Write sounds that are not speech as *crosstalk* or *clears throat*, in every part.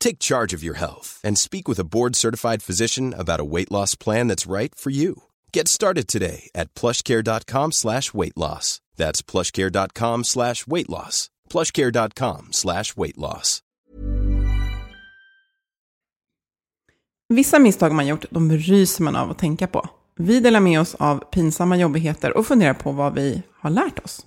Take charge of your health and speak with a board-certified physician about a weight loss plan that's right for you. Get started today at plushcare.com slash weight loss. That's plushcare.com slash weight loss. plushcare.com slash weight loss. Vissa misstag man gjort, de ryser man av att tänka på. Vi delar med oss av pinsamma jobbigheter och funderar på vad vi har lärt oss.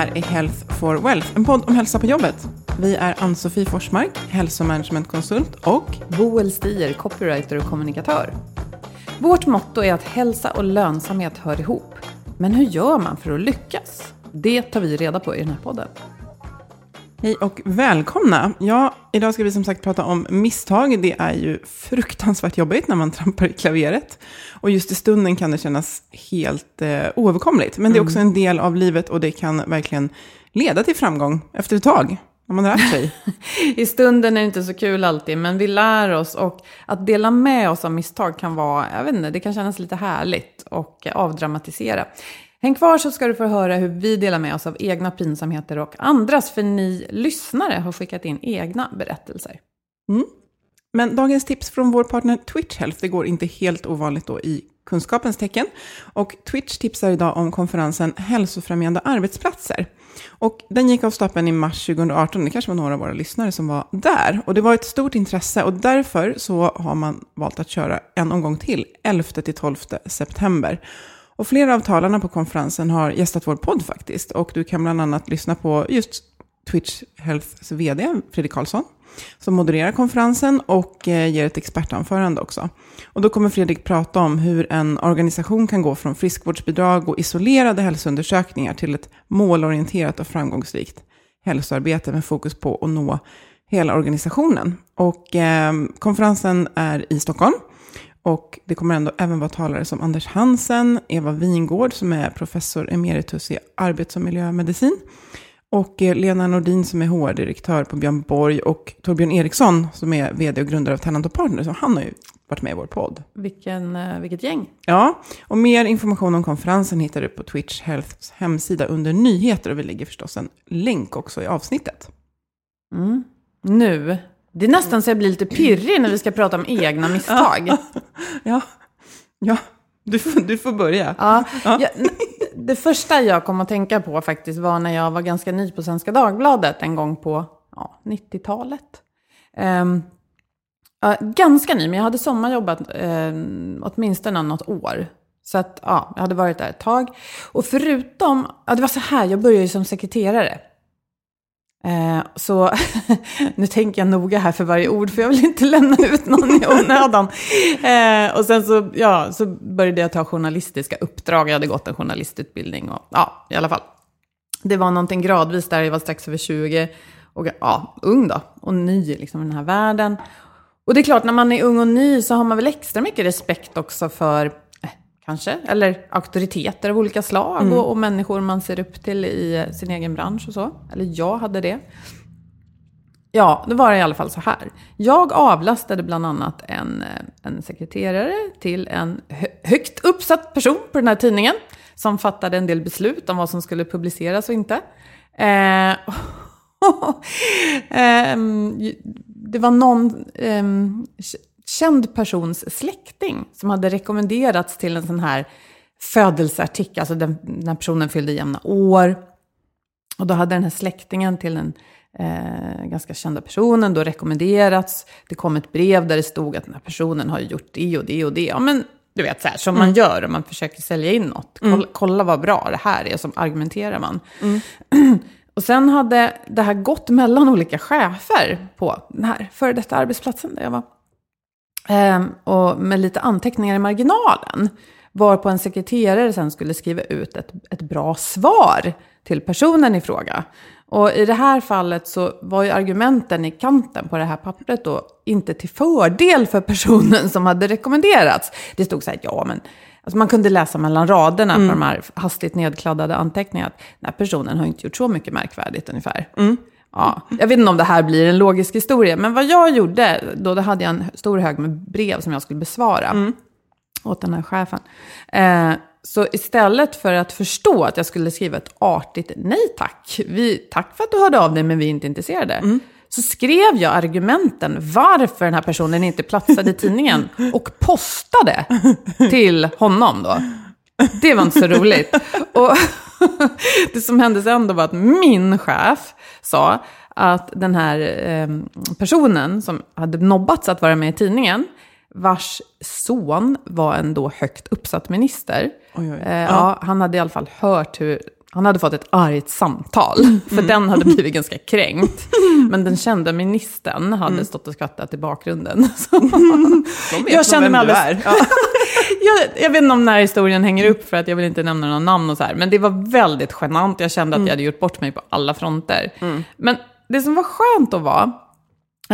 Här är Health for Wealth, en podd om hälsa på jobbet. Vi är Ann-Sofie Forsmark, hälsomanagementkonsult och Boel Stier, copywriter och kommunikatör. Vårt motto är att hälsa och lönsamhet hör ihop. Men hur gör man för att lyckas? Det tar vi reda på i den här podden. Hej och välkomna! Ja, idag ska vi som sagt prata om misstag. Det är ju fruktansvärt jobbigt när man *laughs* trampar i klaveret. Och just i stunden kan det kännas helt eh, oöverkomligt. Men det är också en del av livet och det kan verkligen leda till framgång efter ett tag. När man lärt sig. *laughs* I stunden är det inte så kul alltid, men vi lär oss och att dela med oss av misstag kan vara, jag vet inte, det kan kännas lite härligt och avdramatisera. Häng kvar så ska du få höra hur vi delar med oss av egna pinsamheter och andras, för ni lyssnare har skickat in egna berättelser. Mm. Men dagens tips från vår partner Twitch Health, det går inte helt ovanligt då i kunskapens tecken. Och Twitch tipsar idag om konferensen Hälsofrämjande arbetsplatser. Och den gick av stapeln i mars 2018, det kanske var några av våra lyssnare som var där. Och det var ett stort intresse och därför så har man valt att köra en omgång till, 11-12 september. Och flera av talarna på konferensen har gästat vår podd faktiskt. Och du kan bland annat lyssna på just Twitch Healths vd, Fredrik Karlsson, som modererar konferensen och eh, ger ett expertanförande också. Och då kommer Fredrik prata om hur en organisation kan gå från friskvårdsbidrag och isolerade hälsoundersökningar till ett målorienterat och framgångsrikt hälsoarbete med fokus på att nå hela organisationen. Och eh, konferensen är i Stockholm. Och det kommer ändå även vara talare som Anders Hansen, Eva Wingård som är professor emeritus i arbets och miljömedicin. Och eh, Lena Nordin som är HR-direktör på Björn Borg och Torbjörn Eriksson som är vd och grundare av och Partners. Och han har ju varit med i vår podd. Vilken, eh, vilket gäng. Ja, och mer information om konferensen hittar du på Twitch Healths hemsida under nyheter. Och vi lägger förstås en länk också i avsnittet. Mm. Nu, det är nästan så jag blir lite pirrig när vi ska prata om egna misstag. *laughs* *laughs* Ja, ja du, får, du får börja. Ja, Ja. jag- det första jag kom att tänka på faktiskt var när jag var ganska ny på Svenska Dagbladet en gång på ja, 90-talet. Ehm, ja, ganska ny, men jag hade sommarjobbat eh, åtminstone något år. Så att, ja, jag hade varit där ett tag. Och förutom, ja, det var så här, jag började ju som sekreterare. Eh, så *laughs* nu tänker jag noga här för varje ord, för jag vill inte lämna ut någon i onödan. Eh, och sen så, ja, så började jag ta journalistiska uppdrag. Jag hade gått en journalistutbildning och ja, i alla fall. Det var någonting gradvis där, jag var strax över 20 och ja, ung då, och ny liksom i den här världen. Och det är klart, när man är ung och ny så har man väl extra mycket respekt också för, kanske, eller auktoriteter av olika slag Mm. och, och människor man ser upp till i eh, sin egen bransch och så. Eller jag hade det. Ja, det var i alla fall så här. Jag avlastade bland annat en, eh, en sekreterare till en hö- högt uppsatt person på den här tidningen. Som fattade en del beslut om vad som skulle publiceras och inte. Eh, *laughs* ehm, det var någon k- känd persons släkting som hade rekommenderats till en sån här födelseartikel. Alltså den, när personen fyllde jämna år. Och då hade den här släktingen till den eh, ganska kända personen då rekommenderats. Det kom ett brev där det stod att den här personen har gjort det och det och det. Ja, men du vet, så här, som man gör om man försöker sälja in något. Kolla, kolla vad bra det här är, som argumenterar man. *clears throat* och sen hade det här gått mellan olika chefer på den här före detta arbetsplatsen där jag var. Ehm, och med lite anteckningar i marginalen. Varpå en sekreterare sen skulle skriva ut ett, ett bra svar till personen i fråga. Och i det här fallet så var ju argumenten i kanten på det här pappret då inte till fördel för personen som hade rekommenderats. Det stod så här, ja men Alltså man kunde läsa mellan raderna på de här hastigt nedkladdade anteckningarna att den här personen har inte gjort så mycket märkvärdigt ungefär. Ja, jag vet inte om det här blir en logisk historia, men vad jag gjorde, då, då hade jag en stor hög med brev som jag skulle besvara åt den här chefen. Eh, så istället för att förstå att jag skulle skriva ett artigt nej tack, vi, tack för att du hörde av dig men vi är inte intresserade. Så skrev jag argumenten varför den här personen inte platsade i tidningen *laughs* och postade till honom då. Det var inte så roligt. Och *laughs* det som hände sen då var att min chef sa att den här eh, personen som hade nobbats att vara med i tidningen, vars son var en då högt uppsatt minister. Oj, oj. Eh, ja. han hade i alla fall hört hur... Han hade fått ett argt samtal, för den hade blivit ganska *laughs* kränkt. Men den kända ministern hade stått och skrattat i bakgrunden. *laughs* Så jag kände mig alldeles... Ja. Jag, jag vet inte om den här historien hänger upp för att jag vill inte nämna några namn och så här. Men det var väldigt genant. Jag kände att jag hade gjort bort mig på alla fronter. Men det som var skönt då var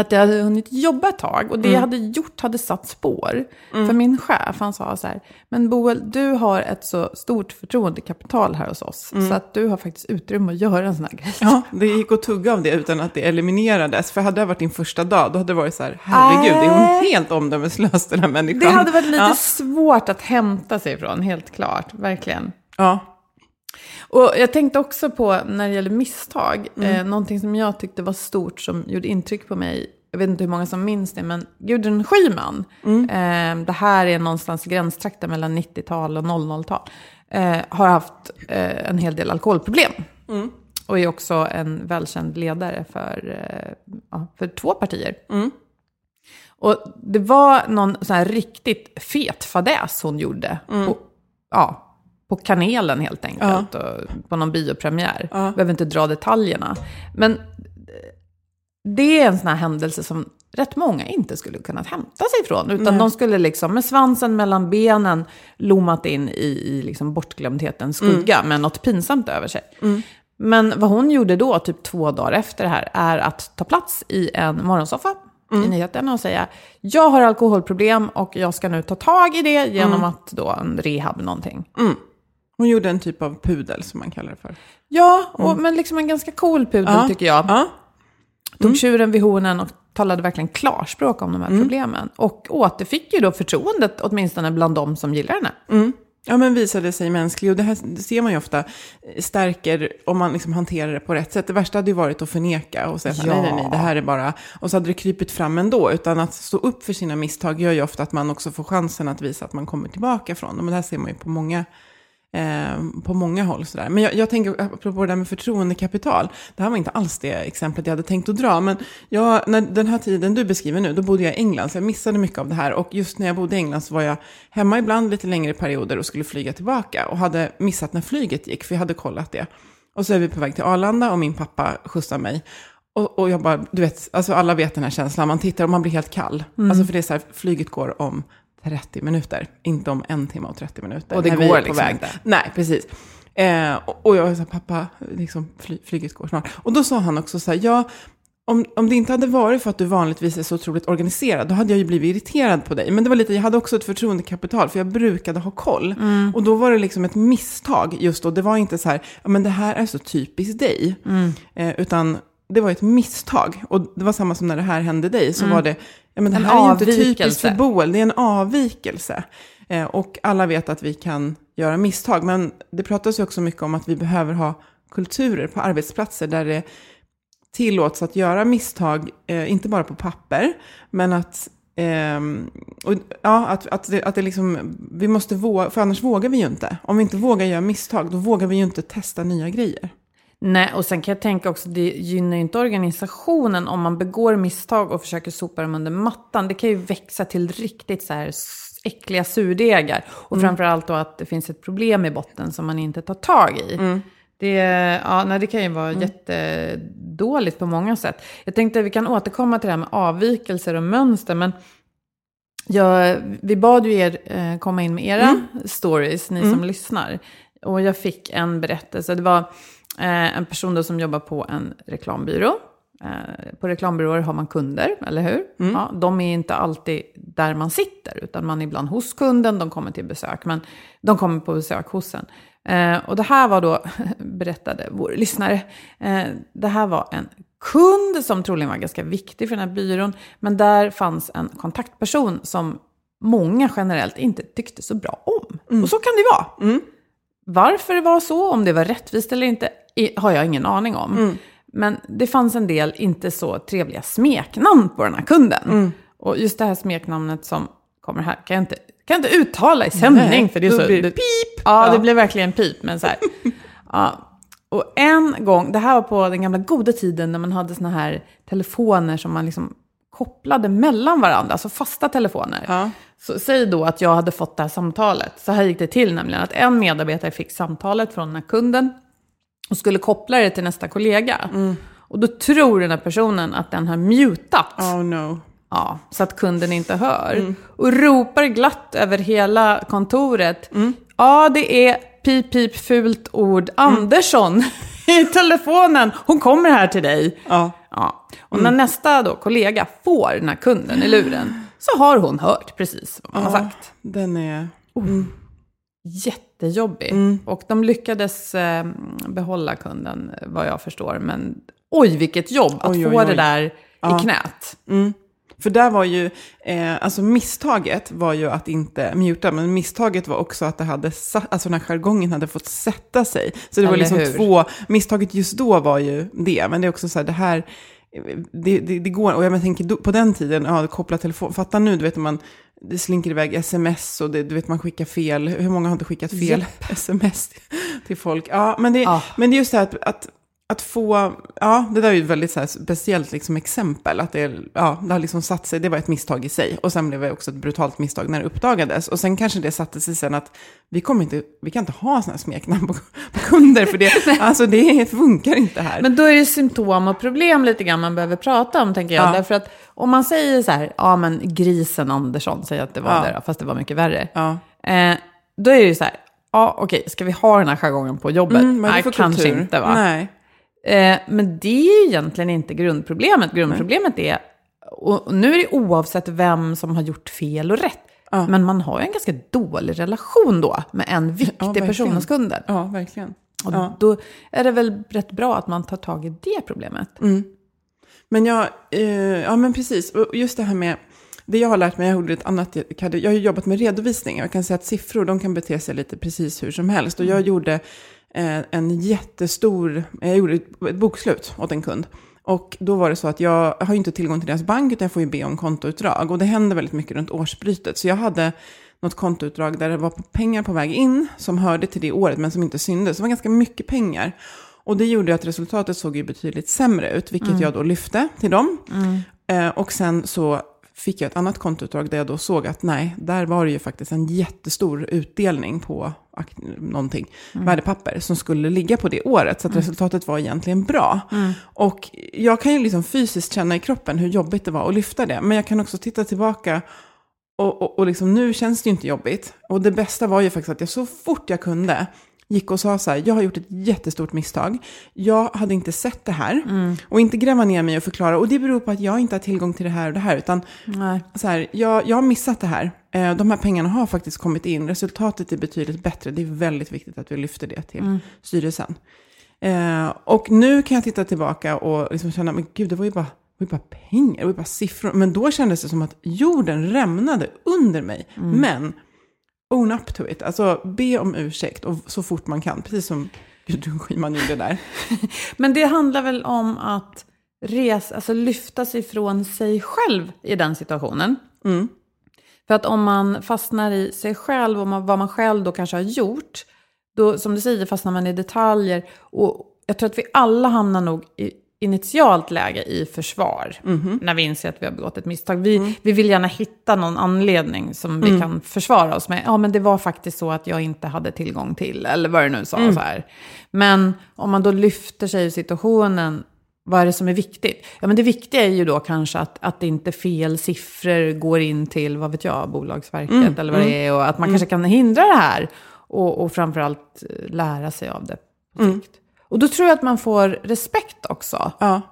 att jag hade hunnit jobba ett tag och det jag hade gjort hade satt spår. För min chef, han sa så här, men Boel, du har ett så stort förtroendekapital här hos oss, så att du har faktiskt utrymme att göra en sån här grej. Ja, det gick att tugga av det utan att det eliminerades. För hade det varit din första dag, då hade det varit så här, herregud, är hon helt omdömeslös den här människan? Det hade varit lite Ja. svårt att hämta sig ifrån, helt klart, verkligen. Ja. Och jag tänkte också på, när det gäller misstag, eh, någonting som jag tyckte var stort som gjorde intryck på mig. Jag vet inte hur många som minns det, men Gudrun Schyman. Eh, det här är någonstans gränstrakten mellan 90-tal och 00-tal. Eh, har haft eh, en hel del alkoholproblem. Och är också en välkänd ledare för, eh, ja, för två partier. Och det var någon sån här riktigt fet fadäs hon gjorde. På, ja, på kanelen helt enkelt. Och på någon biopremiär. Ja. Behöver inte dra detaljerna. Men eh, det är en sån här händelse som rätt många inte skulle kunnat hämta sig ifrån. Utan de skulle liksom med svansen mellan benen lommat in i, i liksom bortglömdhetens skugga med något pinsamt över sig. Men vad hon gjorde då, typ två dagar efter det här, är att ta plats i en morgonsoffa i nyheterna och säga jag har alkoholproblem och jag ska nu ta tag i det genom att då en rehab någonting. Hon gjorde en typ av pudel som man kallar det för. Ja, och, men liksom en ganska cool pudel Ja. tycker jag. Ja. Tog tjuren vid hornen och talade verkligen klarspråk om de här problemen. Och återfick ju då förtroendet, åtminstone bland de som gillar henne. Ja, men visade sig mänsklig. Och det här det ser man ju ofta stärker om man liksom hanterar det på rätt sätt. Det värsta hade ju varit att förneka och säga Ja. nej, nej, nej, det här är bara... Och så hade det krypit fram ändå. Utan att stå upp för sina misstag gör ju ofta att man också får chansen att visa att man kommer tillbaka från dem. Och det här ser man ju på många, eh, på många håll. Sådär. Men jag, jag tänker, apropå det där med förtroendekapital, det här var inte alls det exemplet jag hade tänkt att dra. Men jag, när den här tiden du beskriver nu, då bodde jag i England, så jag missade mycket av det här. Och just när jag bodde i England så var jag hemma ibland lite längre perioder och skulle flyga tillbaka. Och hade missat när flyget gick, för jag hade kollat det. Och så är vi på väg till Arlanda och min pappa skjutsar mig. Och, och jag bara, du vet, alltså alla vet den här känslan, man tittar och man blir helt kall. Alltså för det är så här, flyget går om 30 minuter, inte om en timme och 30 minuter. Och det går liksom väg. inte. Nej, precis. Eh, och, och jag sa, pappa, liksom, fly, flyget går snart. Och då sa han också så här, ja, om, om det inte hade varit för att du vanligtvis är så otroligt organiserad, då hade jag ju blivit irriterad på dig. Men det var lite, jag hade också ett förtroendekapital, för jag brukade ha koll. Mm. Och då var det liksom ett misstag just då. Det var inte så här, ja men det här är så typiskt dig. Mm. Eh, utan det var ett misstag. Och det var samma som när det här hände dig, så var det, ja men det Mm. En här är ju inte typiskt för Boel, det är en avvikelse. Eh, och alla vet att vi kan göra misstag. Men det pratas ju också mycket om att vi behöver ha kulturer på arbetsplatser där det tillåts att göra misstag, eh, inte bara på papper, men att, ehm, och, ja, att, att, det, att det liksom, vi måste våga, för annars vågar vi ju inte. Om vi inte vågar göra misstag, då vågar vi ju inte testa nya grejer. Nej, och sen kan jag tänka också, det gynnar ju inte organisationen om man begår misstag och försöker sopa dem under mattan. Det kan ju växa till riktigt så här äckliga surdegar. Och framförallt då att det finns ett problem i botten som man inte tar tag i. Det, ja, nej, det kan ju vara jättedåligt på många sätt. Jag tänkte att vi kan återkomma till det här med avvikelser och mönster, men jag, vi bad ju er eh, komma in med era stories, ni som lyssnar. Och jag fick en berättelse. Det var eh, en person då som jobbar på en reklambyrå. Eh, på reklambyråer har man kunder, eller hur? Ja, de är inte alltid där man sitter, utan man är ibland hos kunden, de kommer till besök, men de kommer på besök hos en. Eh, och det här var då, *laughs* berättade vår lyssnare, eh, det här var en kund som troligen var ganska viktig för den här byrån, men där fanns en kontaktperson som många generellt inte tyckte så bra om. Och så kan det vara. Varför det var så, om det var rättvist eller inte, har jag ingen aning om. Men det fanns en del inte så trevliga smeknamn på den här kunden. Och just det här smeknamnet som kommer här kan jag inte, kan jag inte uttala i sändning. Nej, för det är så, blir det pip. Ja, Ja. det blev verkligen pip. Men så här, *laughs* ja. Och en gång, det här var på den gamla goda tiden när man hade såna här telefoner som man liksom kopplade mellan varandra, alltså fasta telefoner. Ja. Så säg då att jag hade fått det här samtalet. Så här gick det till nämligen, att en medarbetare fick samtalet från den här kunden och skulle koppla det till nästa kollega. Och då tror den här personen att den har mutat. Oh no. Ja, så att kunden inte hör. Och ropar glatt över hela kontoret. Ja, det är pip, pip, fult ord Andersson *laughs* i telefonen. Hon kommer här till dig. Ja. Ja. Och när nästa då kollega får den här kunden i luren så har hon hört precis vad man har sagt. Den är... Jättejobbig. Mm. Och de lyckades eh, behålla kunden vad jag förstår. Men oj, vilket jobb att Oj, få oj, det oj. där Ja. i knät. För där var ju, eh, alltså misstaget var ju att inte muta, men misstaget var också att det hade, alltså den här jargongen hade fått sätta sig. Så det var Eller liksom hur? två, misstaget just då var ju det, men det är också så här, det här, det, det, det går, och jag tänker på den tiden, ja, koppla telefon, fatta nu, du vet man, det slinker iväg sms och det, du vet man skickar fel, hur många har inte skickat fel *laughs* sms till folk? Ja, men det, Ah. men det är just det här att, att att få, ja, det där är ju ett väldigt så speciellt liksom exempel. Att det, ja, det har liksom satt sig, det var ett misstag i sig. Och sen blev det också ett brutalt misstag när det uppdagades. Och sen kanske det satte sig sen att vi, kommer inte, vi kan inte ha sådana smeknamn på, på kunder. För det, *laughs* alltså det funkar inte här. Men då är det symptom och problem lite grann man behöver prata om, tänker jag. Ja. Därför att om man säger så här, ja men grisen Andersson, säger att det var Ja. det då, fast det var mycket värre. ja. Eh, då är det ju så här, ja okej, ska vi ha den här jargongen på jobbet? Mm, Nej, kanske kultur? inte va? Nej. Eh, men det är ju egentligen inte grundproblemet. Grundproblemet är, och nu är det oavsett vem som har gjort fel och rätt, Ja. men man har ju en ganska dålig relation då med en viktig verkligen. person hos kunden. Ja, verkligen. Och Ja. då är det väl rätt bra att man tar tag i det problemet. Mm. Men jag, eh, ja men precis, och just det här med, det jag har lärt mig, jag gjorde ett annat, jag har jobbat med redovisning, jag kan säga att siffror, de kan bete sig lite precis hur som helst. Och jag gjorde eh, en jättestor, jag gjorde ett bokslut åt en kund. Och då var det så att jag har ju inte tillgång till deras bank, utan jag får ju be om kontoutdrag. Och det händer väldigt mycket runt årsbrytet. Så jag hade något kontoutdrag där det var pengar på väg in, som hörde till det året, men som inte syndes. Det var ganska mycket pengar. Och det gjorde att resultatet såg ju betydligt sämre ut, vilket jag då lyfte till dem. Eh, och sen så fick jag ett annat kontoutdrag där jag då såg att nej, där var det ju faktiskt en jättestor utdelning på någonting, värdepapper, som skulle ligga på det året. Så att resultatet var egentligen bra. Och jag kan ju liksom fysiskt känna i kroppen hur jobbigt det var att lyfta det. Men jag kan också titta tillbaka och, och, och liksom, nu känns det ju inte jobbigt. Och det bästa var ju faktiskt att jag så fort jag kunde gick och sa så här, jag har gjort ett jättestort misstag. Jag hade inte sett det här. Och inte gräva ner mig och förklara, och det beror på att jag inte har tillgång till det här och det här. Utan Nej. så här, jag, jag har missat det här. Eh, De här pengarna har faktiskt kommit in. Resultatet är betydligt bättre. Det är väldigt viktigt att vi lyfter det till styrelsen. Eh, och nu kan jag titta tillbaka och liksom känna, men gud, det var ju bara, det var bara pengar, det var bara siffror. Men då kändes det som att jorden rämnade under mig. Men own up to it, alltså be om ursäkt och så fort man kan, precis som Gudrun Schyman gjorde där. *laughs* Men det handlar väl om att resa, alltså lyfta sig från sig själv i den situationen. Mm. För att om man fastnar i sig själv och man, vad man själv då kanske har gjort, då som du säger fastnar man i detaljer. Och jag tror att vi alla hamnar nog i initialt läge i försvar. När vi inser att vi har begått ett misstag. Vi, vi vill gärna hitta någon anledning som vi kan försvara oss med. Ja, men det var faktiskt så att jag inte hade tillgång till, eller vad det nu sa. Så här. Men om man då lyfter sig ur situationen, vad är det som är viktigt? Ja, men det viktiga är ju då kanske att, att inte fel siffror går in till, vad vet jag, Bolagsverket eller vad det är. Och att man kanske kan hindra det här. Och, och framförallt eh, lära sig av det på sikt. Och då tror jag att man får respekt också. Ja,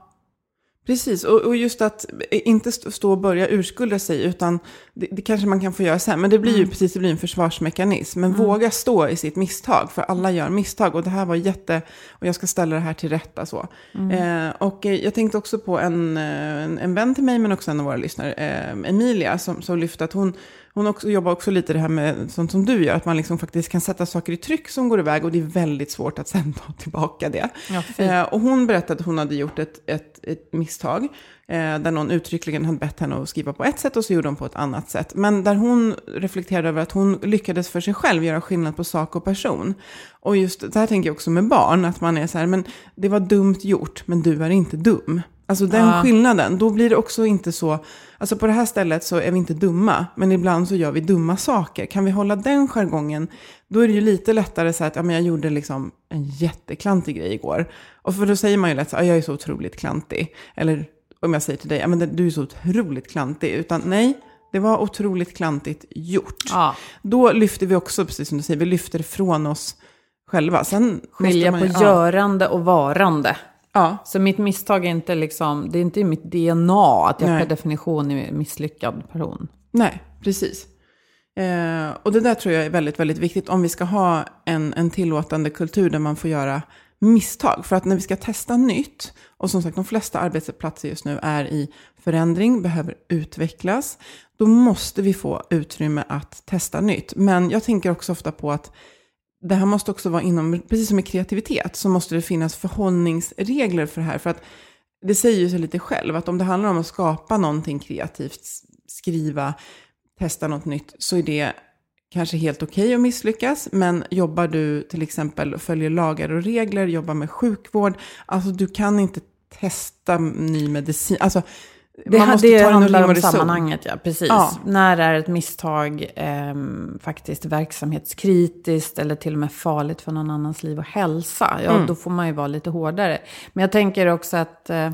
precis. Och, och just att inte st- stå och börja urskulda sig, utan det, det kanske man kan få göra sen. Men det blir ju precis, det blir en försvarsmekanism. Men våga stå i sitt misstag, för alla gör misstag. Och det här var jätte, och jag ska ställa det här till rätta så. Eh, och eh, jag tänkte också på en, eh, en, en vän till mig, men också en av våra lyssnare, eh, Emilia, som, som lyfte att hon, hon också jobbar också lite det här med sånt som du gör, att man liksom faktiskt kan sätta saker i tryck som går iväg och det är väldigt svårt att sen ta *laughs* tillbaka det. Ja, eh, och hon berättade att hon hade gjort ett, ett, ett misstag, eh, där någon uttryckligen hade bett henne att skriva på ett sätt och så gjorde hon på ett annat sätt. Men där hon reflekterade över att hon lyckades för sig själv göra skillnad på sak och person. Och just det här tänker jag också med barn, att man är så här, men det var dumt gjort, men du är inte dum. Alltså den Ja. skillnaden, då blir det också inte så, alltså på det här stället så är vi inte dumma, men ibland så gör vi dumma saker. Kan vi hålla den jargongen, då är det ju lite lättare så att, ja men jag gjorde liksom en jätteklantig grej igår. Och för då säger man ju lätt så "Ja, jag är så otroligt klantig. Eller om jag säger till dig, ja men du är så otroligt klantig. Utan nej, det var otroligt klantigt gjort. Ja. Då lyfter vi också, precis som du säger, vi lyfter från oss själva. Sen Skilja på man ju- ja. görande och varande. Ja, Så mitt misstag är inte liksom, det är inte i mitt DNA att jag Nej. per definition är en misslyckad person. Nej, precis. Eh, och det där tror jag är väldigt, väldigt viktigt om vi ska ha en, en tillåtande kultur där man får göra misstag. För att när vi ska testa nytt, och som sagt de flesta arbetsplatser just nu är i förändring, behöver utvecklas, då måste vi få utrymme att testa nytt. Men jag tänker också ofta på att det här måste också vara inom, precis som i kreativitet, så måste det finnas förhållningsregler för det här. För att det säger ju sig lite själv, att om det handlar om att skapa någonting kreativt, skriva, testa något nytt, så är det kanske helt okej att misslyckas. Men jobbar du till exempel, följer lagar och regler, jobbar med sjukvård, alltså du kan inte testa ny medicin. Alltså, det, man måste det ta handlar om sammanhanget, ja. Precis. Ja. När är ett misstag ehm, faktiskt verksamhetskritiskt eller till och med farligt för någon annans liv och hälsa? Ja, Mm. då får man ju vara lite hårdare. Men jag tänker också att eh,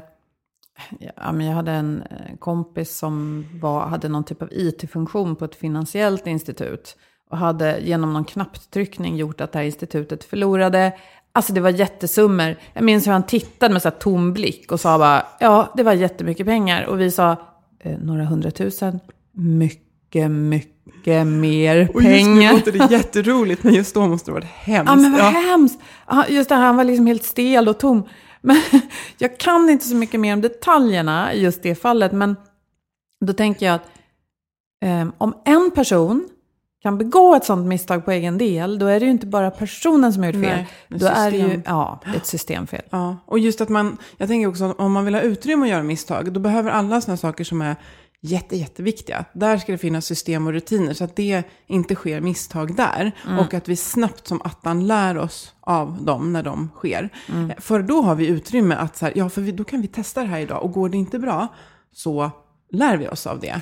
ja, men jag hade en eh, kompis som var, hade någon typ av IT-funktion på ett finansiellt institut. Och hade genom någon knapptryckning gjort att det här institutet förlorade. Alltså det var jättesummor. Jag minns hur han tittade med så här tom blick och sa bara, ja det var jättemycket pengar. Och vi sa, eh, några hundratusen, mycket, mycket mer Och just nu pengar. låter det jätteroligt, men just då måste det ha varit hemskt. Ja, men vad Ja. hemskt! Just det, här, han var liksom helt stel och tom. Men *laughs* jag kan inte så mycket mer om detaljerna i just det fallet. Men då tänker jag att ehm, om en person kan begå ett sånt misstag på egen del, då är det ju inte bara personen som har gjort fel. Nej, ett då är det ju system. ja, ett systemfel. Ja, och just att man, jag tänker också om man vill ha utrymme att göra misstag, då behöver alla sådana saker som är jätte, jätteviktiga. Där ska det finnas system och rutiner så att det inte sker misstag där. Och att vi snabbt som attan lär oss av dem när de sker. För då har vi utrymme att, så här, ja, för vi, då kan vi testa det här idag. Och går det inte bra så lär vi oss av det.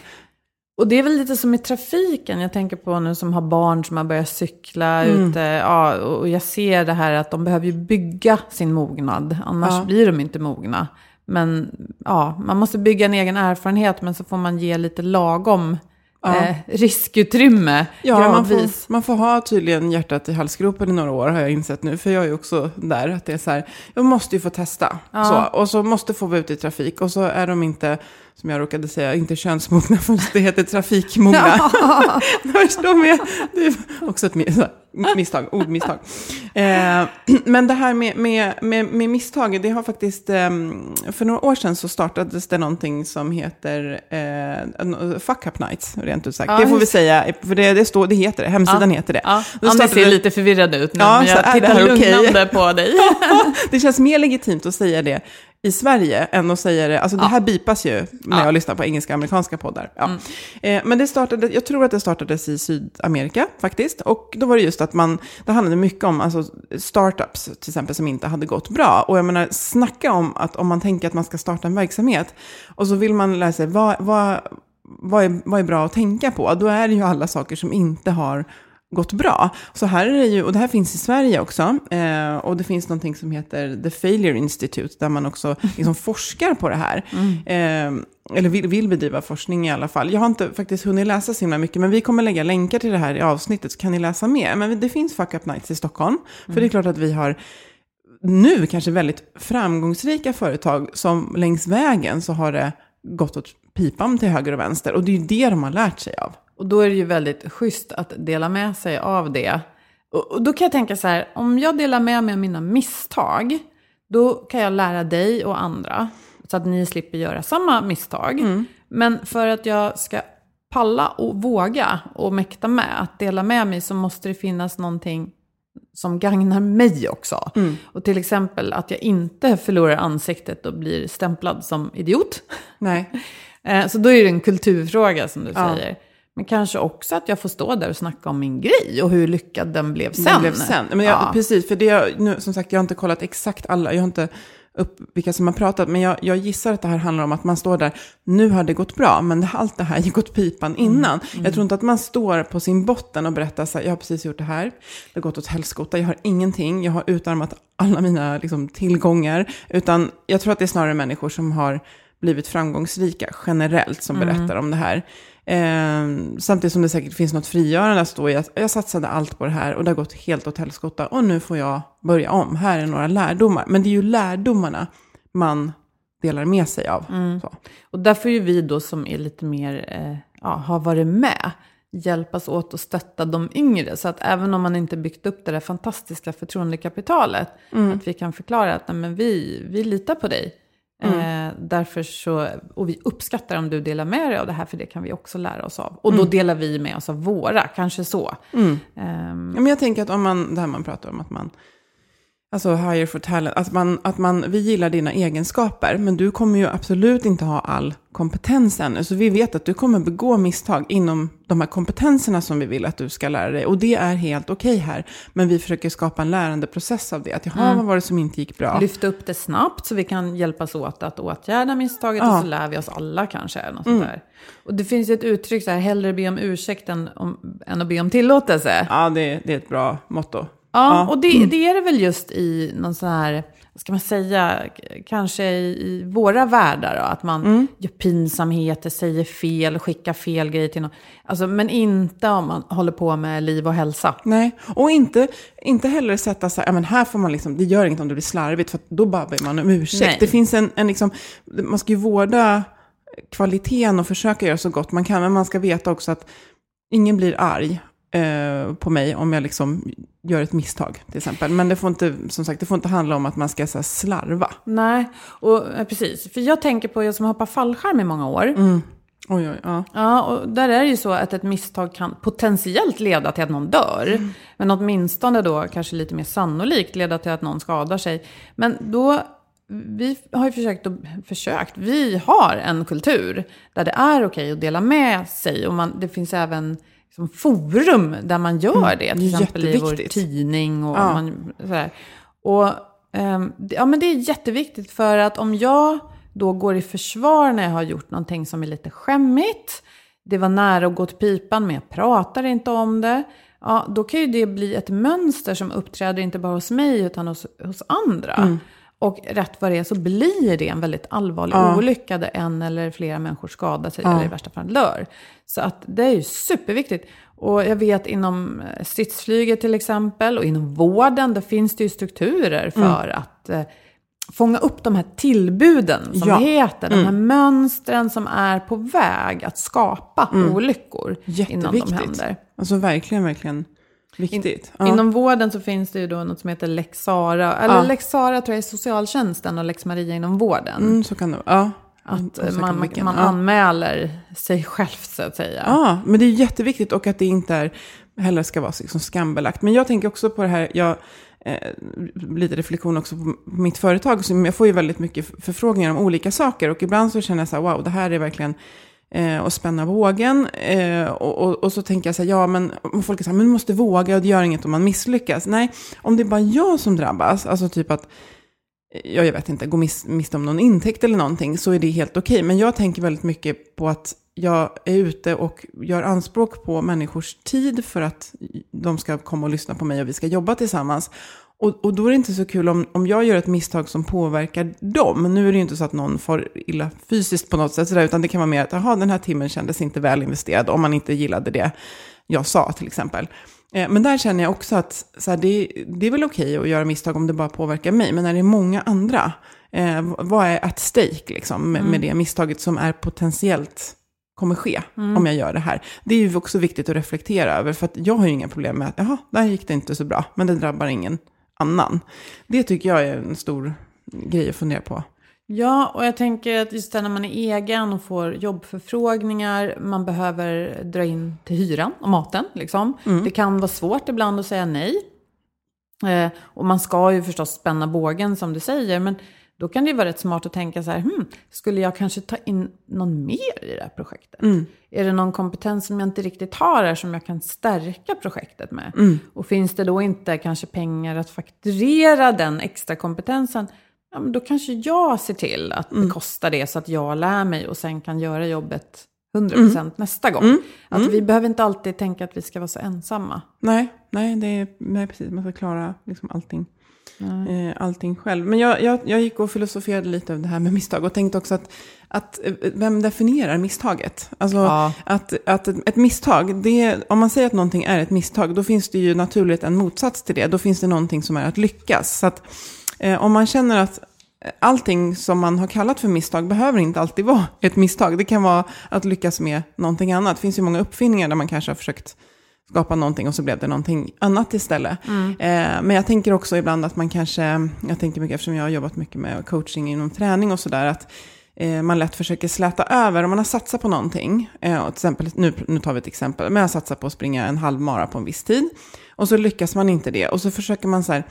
Och det är väl lite som i trafiken. Jag tänker på nu som har barn som har börjat cykla ute. Ja, och jag ser det här att de behöver ju bygga sin mognad. Annars Ja. blir de inte mogna. Men ja, man måste bygga en egen erfarenhet. Men så får man ge lite lagom ja. eh, riskutrymme Ja, man får, man får ha tydligen hjärtat i halsgropen i några år har jag insett nu. För jag är ju också där, att det är så här, jag måste ju få testa. Ja. Så, och så måste få vara ute i trafik. Och så är de inte, som jag råkade säga, inte könsmogna, *laughs* för det heter trafikmogna. *laughs* Mig. Det är också ett misstag, ordmisstag. Eh, *clears throat* men det här med, med, med, med misstag, det har faktiskt, ehm, för några år sedan så startades det någonting som heter eh, Fuck Up Nights, rent ut sagt. Ja, det får vi säga, för det, det, står, det heter det, hemsidan heter det. Ja, Då startade- ser lite förvirrad ut nu, Ja, men jag det tittar lugnande på dig. *laughs* det känns mer legitimt att säga det i Sverige än att säga det, alltså det här bipas ju när Ja. Mm. jag lyssnar på engelska amerikanska poddar. Ja. Eh, men det startade, jag tror att det startades i Sydamerika faktiskt. Och då var det just att man, det handlade mycket om alltså, startups till exempel som inte hade gått bra. Och jag menar, snacka om att om man tänker att man ska starta en verksamhet och så vill man lära sig vad, vad, vad, är, vad är bra att tänka på, då är det ju alla saker som inte har gått bra. Så här är det ju, och det här finns i Sverige också, eh, och det finns någonting som heter The Failure Institute, där man också *laughs* liksom forskar på det här. Eh, eller vill, vill bedriva forskning i alla fall. Jag har inte faktiskt hunnit läsa så himla mycket, men vi kommer lägga länkar till det här i avsnittet, så kan ni läsa mer. Men det finns Fuck Up Nights i Stockholm, för det är klart att vi har nu kanske väldigt framgångsrika företag som längs vägen så har det gått åt pipan till höger och vänster. Och det är ju det de har lärt sig av. Och då är det ju väldigt schysst att dela med sig av det. Och, och då kan jag tänka så här, om jag delar med mig av mina misstag, då kan jag lära dig och andra, så att ni slipper göra samma misstag. Men för att jag ska palla och våga och mäkta med att dela med mig så måste det finnas någonting som gagnar mig också. Och till exempel att jag inte förlorar ansiktet och blir stämplad som idiot. Nej. *laughs* Eh, Så då är det en kulturfråga som du Ja. säger. Men kanske också att jag får stå där och snacka om min grej och hur lyckad den blev sen. Den blev sen. Men jag, Ja. Precis, för det, jag- nu, som sagt, jag har inte kollat exakt alla, jag har inte upp vilka som har pratat, men jag, jag gissar att det här handlar om att man står där, nu har det gått bra, men allt det här gick åt pipan innan. Jag tror inte att man står på sin botten och berättar så här, jag har precis gjort det här, det har gått åt helskotta, jag har ingenting, jag har utarmat alla mina liksom, tillgångar, utan jag tror att det är snarare människor som har blivit framgångsrika generellt som berättar om det här. Eh, samtidigt som det säkert finns något frigörande att stå i att jag satsade allt på det här och det har gått helt åt helskotta och nu får jag börja om. Här är några lärdomar. Men det är ju lärdomarna man delar med sig av. Så. Och därför är ju vi då som är lite mer, eh, ja, har varit med, hjälpas åt att stötta de yngre. Så att även om man inte byggt upp det där fantastiska förtroendekapitalet, att vi kan förklara att nej, men vi, vi litar på dig. Eh, därför så, och vi uppskattar om du delar med dig av det här, för det kan vi också lära oss av. Och då delar vi med oss av våra, kanske så. Ehm, Ja, men jag tänker att om man, det här man pratar om att man, alltså hire for talent, att man, att man, vi gillar dina egenskaper, men du kommer ju absolut inte ha all kompetens ännu. Så vi vet att du kommer begå misstag inom de här kompetenserna som vi vill att du ska lära dig. Och det är helt okej här. Men vi försöker skapa en lärandeprocess av det. Att jaha, vad var det som inte gick bra? Lyfta upp det snabbt så vi kan hjälpas åt att åtgärda misstaget Ja. och så lär vi oss alla kanske. Något sånt där. Och det finns ett uttryck så här, hellre be om ursäkt än, om, än att be om tillåtelse. Ja, Ja, det, det är ett bra motto. Ja. och det, det är det väl just i någon sån här, vad ska man säga, kanske i, våra världar då, att man gör pinsamheter, säger fel, skickar fel grejer till någon. Alltså, men inte om man håller på med liv och hälsa. Nej, och inte, inte heller sätta så här, men här får man liksom, det gör inget om det blir slarvigt, för då bara ber man om ursäkt. Nej. Det finns en, en liksom, man ska ju vårda kvaliteten och försöka göra så gott man kan, men man ska veta också att ingen blir arg eh, på mig om jag liksom gör ett misstag, till exempel. Men det får inte, som sagt, det får inte handla om att man ska så slarva. Nej, och, eh, precis. För jag tänker på, jag som hoppar fallskärm i många år. Oj, oj, ja. Ja, och där är det ju så att ett misstag kan potentiellt leda till att någon dör. Men åtminstone då kanske lite mer sannolikt leda till att någon skadar sig. Men då, vi har ju försökt, försökt, vi har en kultur där det är okej att dela med sig. Och man, det finns även liksom, forum där man gör det. Till det är exempel i vår tidning och Ja. man, sådär. Och ehm, ja, men det är jätteviktigt för att om jag då går i försvar när jag har gjort någonting som är lite skämmigt, det var nära att gå till pipan men jag pratar inte om det, ja, då kan ju det bli ett mönster som uppträder inte bara hos mig utan hos, hos andra. Och rätt vad det är så blir det en väldigt allvarlig Ja. olycka där en eller flera människor skadar sig Ja. eller i värsta fall dör. Så att det är ju superviktigt. Och jag vet inom eh, stridsflyget till exempel och inom vården, där finns det ju strukturer Mm. för att eh, fånga upp de här tillbuden som Ja. det heter. De här mönstren som är på väg att skapa olyckor innan de händer. Alltså verkligen, verkligen viktigt. Ja. Inom vården så finns det ju då något som heter Lex Sara. Eller Ja. Lex Sara tror jag är socialtjänsten och Lex Maria inom vården. Mm, så kan det vara. Ja. Att man, man, man anmäler sig själv så att säga. Ja, men det är jätteviktigt och att det inte är, heller ska vara liksom skambelagt. Men jag tänker också på det här, jag, eh, lite reflektion också på mitt företag. Så jag får ju väldigt mycket förfrågningar om olika saker och ibland så känner jag så här, wow, det här är verkligen eh, och spänna vågen. Eh, och, och, och så tänker jag så här, ja men folk är så här, men du måste våga och det gör inget om man misslyckas. Nej, om det är bara jag som drabbas, alltså typ att eh, ja, jag vet inte, gå mis, miste om någon intäkt eller någonting, så är det helt okej. Men jag tänker väldigt mycket på att jag är ute och gör anspråk på människors tid för att de ska komma och lyssna på mig och vi ska jobba tillsammans. Och, och då är det inte så kul om, om jag gör ett misstag som påverkar dem. Nu är det ju inte så att någon får illa fysiskt på något sätt, sådär, utan det kan vara mer att aha, den här timmen kändes inte väl investerad om man inte gillade det jag sa till exempel. Eh, Men där känner jag också att så här, det, det är väl okej att göra misstag om det bara påverkar mig. Men när det är många andra, eh, vad är at stake liksom, med, med det misstaget som är potentiellt kommer ske om jag gör det här. Det är ju också viktigt att reflektera över, för att jag har ju inga problem med att, jaha, där gick det inte så bra, men det drabbar ingen annan. Det tycker jag är en stor grej att fundera på. Ja, och jag tänker att just när man är egen och får jobbförfrågningar, man behöver dra in till hyran och maten. Liksom. Det kan vara svårt ibland att säga nej. Eh, och man ska ju förstås spänna bågen som du säger, men då kan det vara rätt smart att tänka så här, hmm, skulle jag kanske ta in någon mer i det här projektet? Är det någon kompetens som jag inte riktigt har här som jag kan stärka projektet med? Och finns det då inte kanske pengar att fakturera den extra kompetensen, ja, men då kanske jag ser till att bekosta det så att jag lär mig och sen kan göra jobbet 100% nästa gång. Att vi behöver inte alltid tänka att vi ska vara så ensamma. Nej, nej, det är, nej precis, man ska klara liksom allting. Eh, allting själv. Men jag, jag, jag gick och filosoferade lite över det här med misstag och tänkte också att, att eh, vem definierar misstaget? Alltså Ja. att, att ett, ett misstag, det, om man säger att någonting är ett misstag, då finns det ju naturligt en motsats till det. Då finns det någonting som är att lyckas. Så att eh, om man känner att allting som man har kallat för misstag behöver inte alltid vara ett misstag. Det kan vara att lyckas med någonting annat. Det finns ju många uppfinningar där man kanske har försökt skapa någonting och så blev det någonting annat istället. Eh, men jag tänker också ibland att man kanske, jag tänker mycket eftersom jag har jobbat mycket med coaching inom träning och sådär, att eh, man lätt försöker släta över. Om man har satsat på någonting, eh, och till exempel, nu, nu tar vi ett exempel, men jag har satsat på att springa en halvmara på en viss tid, och så lyckas man inte det, och så försöker man så här,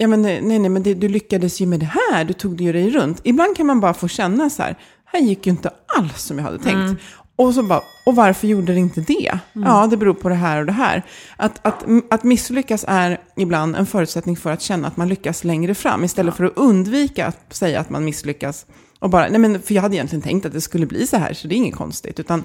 Ja men nej, nej, men det, du lyckades ju med det här, du tog ju dig runt. Ibland kan man bara få känna så här, här gick ju inte alls som jag hade tänkt. Och så bara, och varför gjorde det inte det? Ja, det beror på det här och det här. Att, att, att misslyckas är ibland en förutsättning för att känna att man lyckas längre fram, istället för att undvika att säga att man misslyckas. Och bara, nej men för jag hade egentligen tänkt att det skulle bli så här, så det är inget konstigt. Utan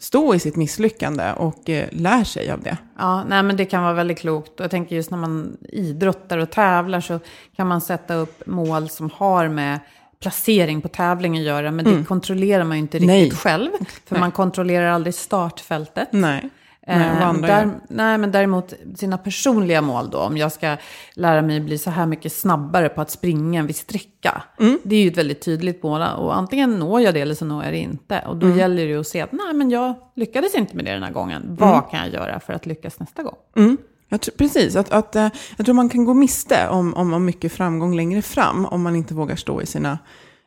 stå i sitt misslyckande och eh, lär sig av det. Ja, nej, men det kan vara väldigt klokt. Och jag tänker just när man idrottar och tävlar så kan man sätta upp mål som har med placering på tävling att göra. Men det kontrollerar man ju inte riktigt Nej. själv. För man kontrollerar aldrig startfältet. Nej. Nej, Eh, där, nej, men däremot sina personliga mål då. Om jag ska lära mig bli så här mycket snabbare på att springa en viss sträcka. Mm. Det är ju ett väldigt tydligt mål. Och antingen når jag det eller så når jag det inte. Och Mm. då gäller det ju att se att nej, men jag lyckades inte med det den här gången. Vad kan jag göra för att lyckas nästa gång? Jag tror, precis, att, att, eh, jag tror man kan gå miste om, om, om mycket framgång längre fram om man inte vågar stå i sina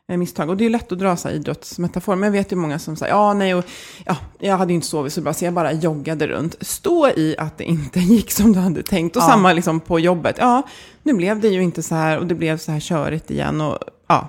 eh, misstag. Och det är lätt att dra så här idrottsmetafor, men jag vet ju många som säger, ja nej, och, ja, jag hade ju inte sovit så bra så jag bara joggade runt. Stå i att det inte *laughs* gick som du hade tänkt. Och Ja. samma liksom på jobbet, ja, nu blev det ju inte så här och det blev så här körigt igen. Och, ja,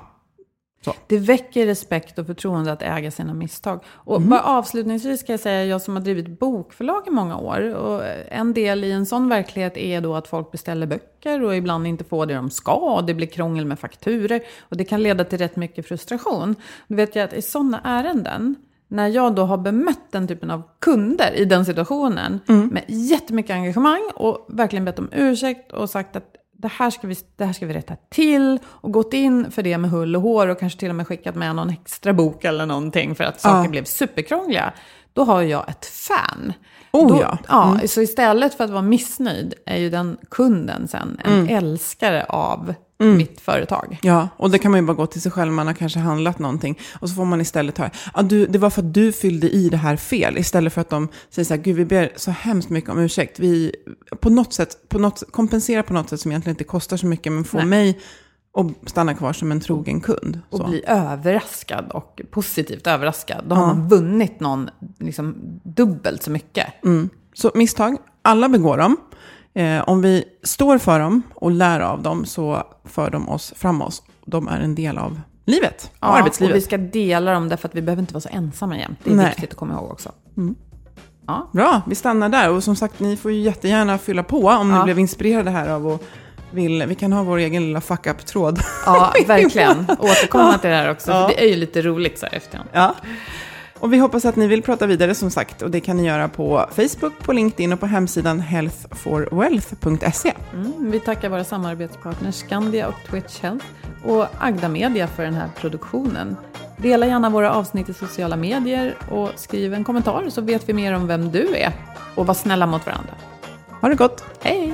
Det väcker respekt och förtroende att äga sina misstag. Och bara avslutningsvis ska jag säga, jag som har drivit bokförlag i många år. Och en del i en sån verklighet är då att folk beställer böcker och ibland inte får det de ska. Och det blir krångel med fakturer. Och det kan leda till rätt mycket frustration. Då vet jag att i sådana ärenden, när jag då har bemött den typen av kunder i den situationen med jättemycket engagemang och verkligen bett om ursäkt och sagt att det här, ska vi, det här ska vi rätta till. Och gått in för det med hull och hår och kanske till och med skickat med någon extra bok eller någonting för att saker Ja. blev superkrångliga. Då har jag ett fan. Oh, då, ja. ja. Så istället för att vara missnöjd är ju den kunden sen en Mm. älskare av mitt företag. Ja, och det kan man ju bara gå till sig själv. Man har kanske handlat någonting. Och så får man istället höra, ja, du, det var för att du fyllde i det här fel. Istället för att de säger så här, gud vi ber så hemskt mycket om ursäkt. Vi på något sätt, på något, kompensera på något sätt som egentligen inte kostar så mycket, men får Nej. mig att stanna kvar som en trogen kund. Och Så. bli överraskad och positivt överraskad. Då har man vunnit någon liksom, dubbelt så mycket. Så misstag, alla begår dem. Eh, om vi står för dem och lär av dem så för de oss framåt. De är en del av livet, och Ja, arbetslivet. och vi ska dela dem därför att vi behöver inte vara så ensamma jämt. Det är Nej. viktigt att komma ihåg också. Bra, vi stannar där. Och som sagt, ni får ju jättegärna fylla på om ni Ja. blev inspirerade här av och vill. Vi kan ha vår egen lilla fuck up-tråd. Ja, verkligen. *laughs* Återkomma till det här också, Ja. för det är ju lite roligt så här efterhand. ja. Och vi hoppas att ni vill prata vidare som sagt. Och det kan ni göra på Facebook, på LinkedIn och på hemsidan healthforwealth.se. Mm, vi tackar våra samarbetspartners Skandia och Twitch Health och Agda Media för den här produktionen. Dela gärna våra avsnitt i sociala medier och skriv en kommentar så vet vi mer om vem du är. Och var snälla mot varandra. Ha det gott! Hej!